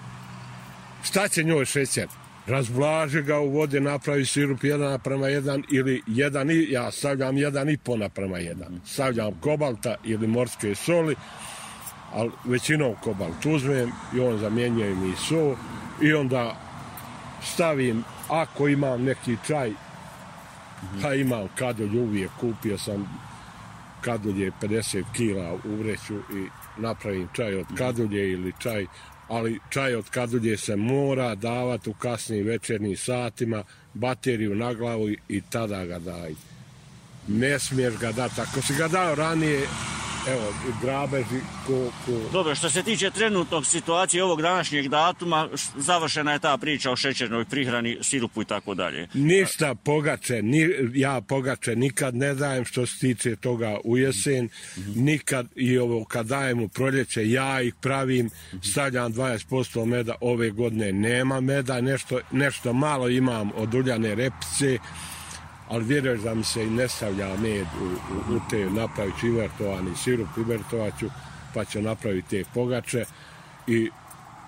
šta će njoj šećer? Razblaže ga u vode, napravi sirup jedan naprema jedan ili jedan i, ja stavljam jedan i po naprema jedan. Stavljam kobalta ili morske soli, ali većinom kobalt uzmem i on zamjenjuje mi so i onda stavim, ako imam neki čaj, pa imam kadolj uvijek, kupio sam kadulje 50 kila u vreću i napravim čaj od kadulje ili čaj ali čaj od kadulje se mora davati u kasnim večernim satima, bateriju na glavu i tada ga daj. Ne smiješ ga dati. Ako si ga dao ranije, evo, grabeži ko, ko... Dobro, što se tiče trenutnog situacije ovog današnjeg datuma, završena je ta priča o šećernoj prihrani, sirupu i tako dalje. Ništa pogače, ni, ja pogače nikad ne dajem što se tiče toga u jesen, mm -hmm. nikad i ovo kad dajem u proljeće, ja ih pravim, stavljam 20% meda, ove godine nema meda, nešto, nešto malo imam od uljane repice, ali vjeruješ da mi se i ne stavlja med u, u, u te, napravit ću ivertovani sirup, ivertovaću, pa ću napraviti te pogače i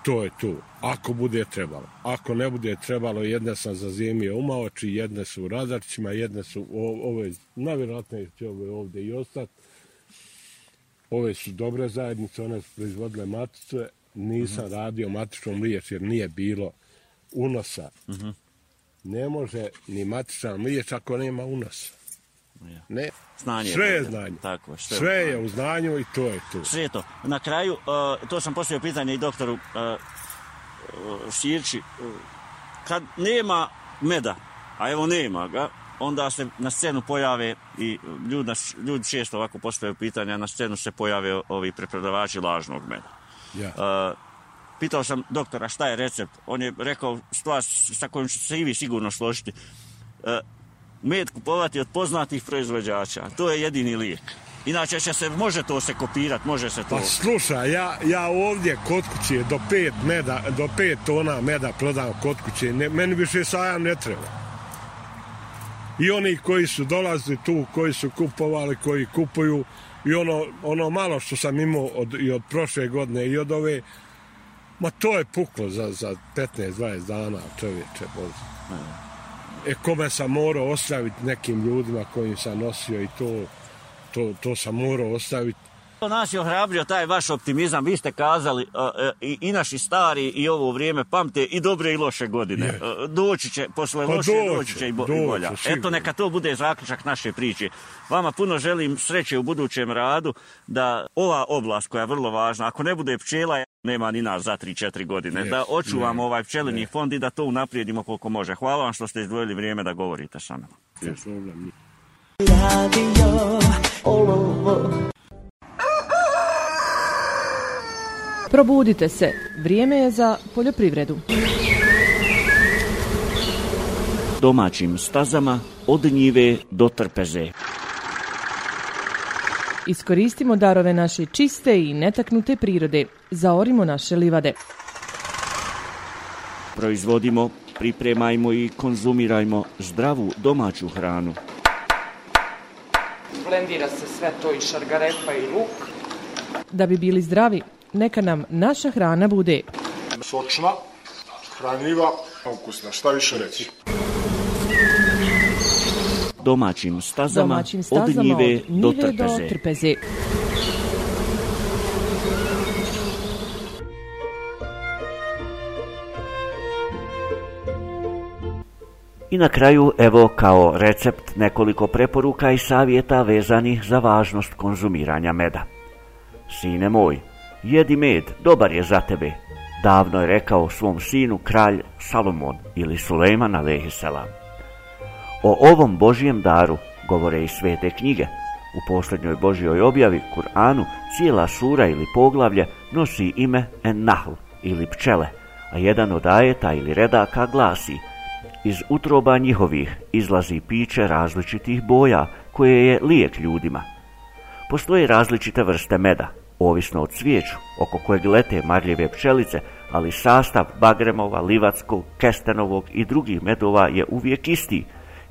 to je to. Ako bude trebalo. Ako ne bude trebalo, jedne sam za zemlje umaoči, jedne su u radarčima, jedne su ove, najvjerojatnije će ove ovdje i ostati. Ove su dobre zajednice, one su proizvodile matice. Nisam uh mhm. -huh. radio matičnom liječ jer nije bilo unosa. Uh mhm. -huh ne može ni matičan mlijeć ako nema unosa. Ne. Znanje. Sve je znanje. Tako, sve, Sve je u znanju i to je to. Sve je to. Na kraju, uh, to sam postavio pitanje i doktoru uh, uh, Širči. Uh, kad nema meda, a evo nema ga, onda se na scenu pojave i ljudi, nas- ljudi često ovako postavljaju pitanja, na scenu se pojave ovi preprodavači lažnog meda. Ja. Uh, pitao sam doktora šta je recept. On je rekao stvar sa kojom ću se i vi sigurno složiti. E, med kupovati od poznatih proizvođača. To je jedini lijek. Inače će se, može to se kopirati, može se to... Pa slušaj, ja, ja ovdje kod kuće do pet, meda, do pet tona meda prodam kod kuće. Ne, meni više sajam ne treba. I oni koji su dolazili tu, koji su kupovali, koji kupuju, i ono, ono malo što sam imao od, i od prošle godine i od ove, ma to je puklo za, za 15-20 dana, čovječe Bože. E, kome sam morao ostaviti nekim ljudima kojim sam nosio i to, to, to sam morao ostaviti. To nas je ohrabrio taj vaš optimizam. Vi ste kazali a, a, i, i naši stari i ovo vrijeme pamte i dobre i loše godine. Je. A, Doći će, posle Pa loše doće, doći će i, bo, doće, i bolja. sigurno. Eto, neka to bude zaključak naše priče. Vama puno želim sreće u budućem radu da ova oblast koja je vrlo važna, ako ne bude pčela, nema ni nas za 3-4 godine, Je, da očuvamo je, ovaj pčelini je. fond i da to unaprijedimo koliko može. Hvala vam što ste izdvojili vrijeme da govorite sa nije. Probudite se, vrijeme je za poljoprivredu. Domaćim stazama od njive do trpeze. Iskoristimo darove naše čiste i netaknute prirode. Zaorimo naše livade. Proizvodimo, pripremajmo i konzumirajmo zdravu domaću hranu. Blendira se sve to i šargarepa i luk. Da bi bili zdravi, neka nam naša hrana bude Sočna, hranljiva, ukusna. Šta više reći? Domaćim stazama, domaćim stazama od njive, od do njive trpeze. do trpeze. I na kraju, evo kao recept nekoliko preporuka i savjeta vezanih za važnost konzumiranja meda. Sine moj, jedi med, dobar je za tebe, davno je rekao svom sinu kralj Salomon ili Sulejman alaihissalam. O ovom Božijem daru govore i svete knjige. U posljednjoj Božjoj objavi, Kur'anu, cijela sura ili poglavlje nosi ime En-Nahl ili pčele, a jedan od ajeta ili redaka glasi Iz utroba njihovih izlazi piće različitih boja, koje je lijek ljudima. Postoje različite vrste meda, ovisno od cvijeću, oko kojeg lete marljive pčelice, ali sastav bagremova, livatskog, kestenovog i drugih medova je uvijek isti.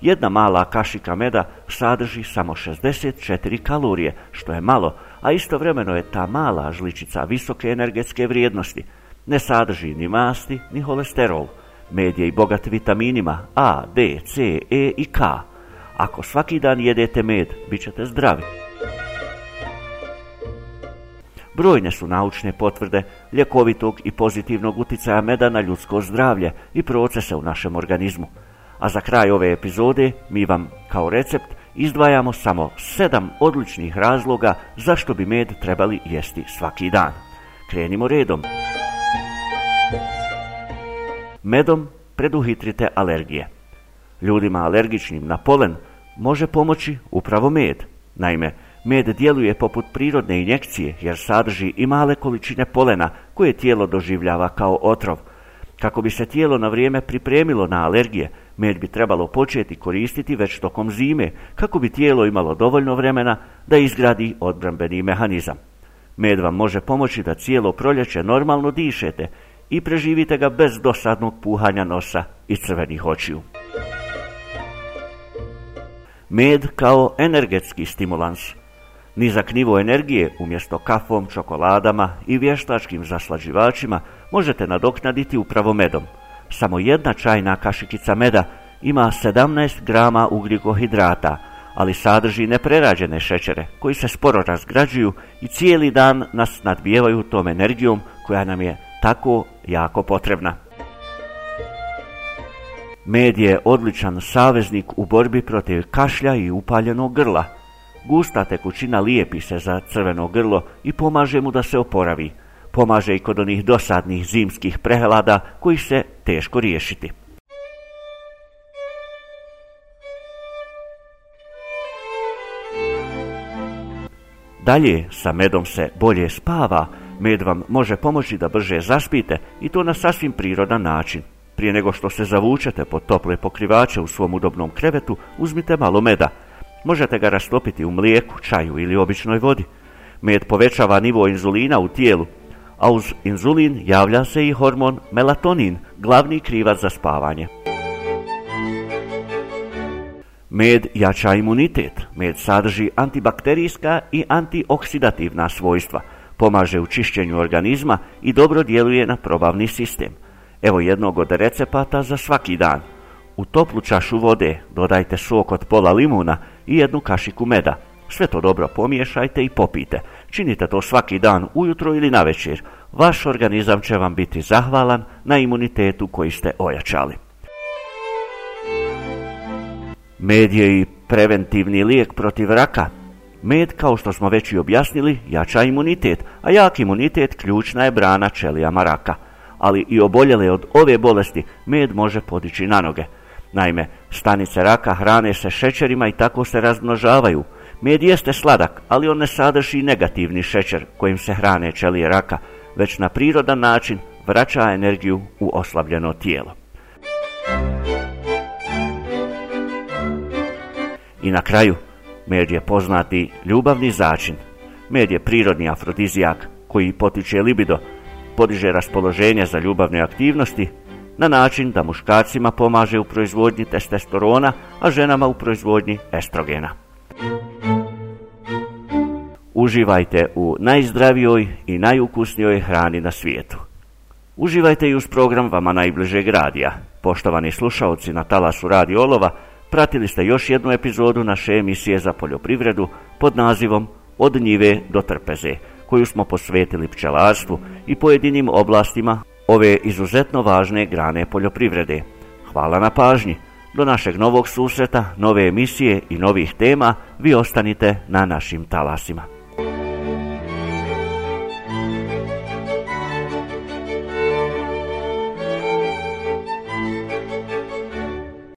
Jedna mala kašika meda sadrži samo 64 kalorije, što je malo, a istovremeno je ta mala žličica visoke energetske vrijednosti. Ne sadrži ni masti, ni holesterol. Med je i bogat vitaminima A, D, C, E i K. Ako svaki dan jedete med, bit ćete zdravi. Brojne su naučne potvrde ljekovitog i pozitivnog uticaja meda na ljudsko zdravlje i procese u našem organizmu. A za kraj ove epizode mi vam kao recept izdvajamo samo sedam odličnih razloga zašto bi med trebali jesti svaki dan. Krenimo redom. Medom preduhitrite alergije. Ljudima alergičnim na polen može pomoći upravo med. Naime, med djeluje poput prirodne injekcije jer sadrži i male količine polena koje tijelo doživljava kao otrov. Kako bi se tijelo na vrijeme pripremilo na alergije, med bi trebalo početi koristiti već tokom zime, kako bi tijelo imalo dovoljno vremena da izgradi odbrambeni mehanizam. Med vam može pomoći da cijelo proljeće normalno dišete i preživite ga bez dosadnog puhanja nosa i crvenih očiju. Med kao energetski stimulans. Nizak nivo energije umjesto kafom, čokoladama i vještačkim zaslađivačima možete nadoknaditi upravo medom. Samo jedna čajna kašikica meda ima 17 grama ugljikohidrata, ali sadrži neprerađene šećere koji se sporo razgrađuju i cijeli dan nas nadbijevaju tom energijom koja nam je tako jako potrebna. Med je odličan saveznik u borbi protiv kašlja i upaljenog grla. Gusta tekućina lijepi se za crveno grlo i pomaže mu da se oporavi. Pomaže i kod onih dosadnih zimskih prehlada koji se teško riješiti. Dalje, sa medom se bolje spava, med vam može pomoći da brže zaspite i to na sasvim prirodan način. Prije nego što se zavučete pod tople pokrivače u svom udobnom krevetu, uzmite malo meda. Možete ga rastopiti u mlijeku, čaju ili običnoj vodi. Med povećava nivo inzulina u tijelu, a uz inzulin javlja se i hormon melatonin, glavni krivac za spavanje. Med jača imunitet. Med sadrži antibakterijska i antioksidativna svojstva, pomaže u čišćenju organizma i dobro djeluje na probavni sistem. Evo jednog od recepata za svaki dan. U toplu čašu vode dodajte sok od pola limuna i jednu kašiku meda. Sve to dobro pomiješajte i popijte. Činite to svaki dan, ujutro ili na večer. Vaš organizam će vam biti zahvalan na imunitetu koji ste ojačali. Med je i preventivni lijek protiv raka. Med, kao što smo već i objasnili, jača imunitet, a jak imunitet ključna je brana čelijama raka. Ali i oboljele od ove bolesti med može podići na noge. Naime, stanice raka hrane se šećerima i tako se razmnožavaju. Med jeste sladak, ali on ne sadrži negativni šećer kojim se hrane čelije raka, već na prirodan način vraća energiju u oslabljeno tijelo. I na kraju, med je poznati ljubavni začin. Med je prirodni afrodizijak koji potiče libido, podiže raspoloženje za ljubavne aktivnosti na način da muškarcima pomaže u proizvodnji testosterona, a ženama u proizvodnji estrogena. Uživajte u najzdravijoj i najukusnijoj hrani na svijetu. Uživajte i uz program vama najbližeg radija. Poštovani slušalci na talasu Radio Olova, pratili ste još jednu epizodu naše emisije za poljoprivredu pod nazivom Od njive do trpeze, koju smo posvetili pčelarstvu i pojedinim oblastima ove izuzetno važne grane poljoprivrede. Hvala na pažnji. Do našeg novog susreta, nove emisije i novih tema vi ostanite na našim talasima.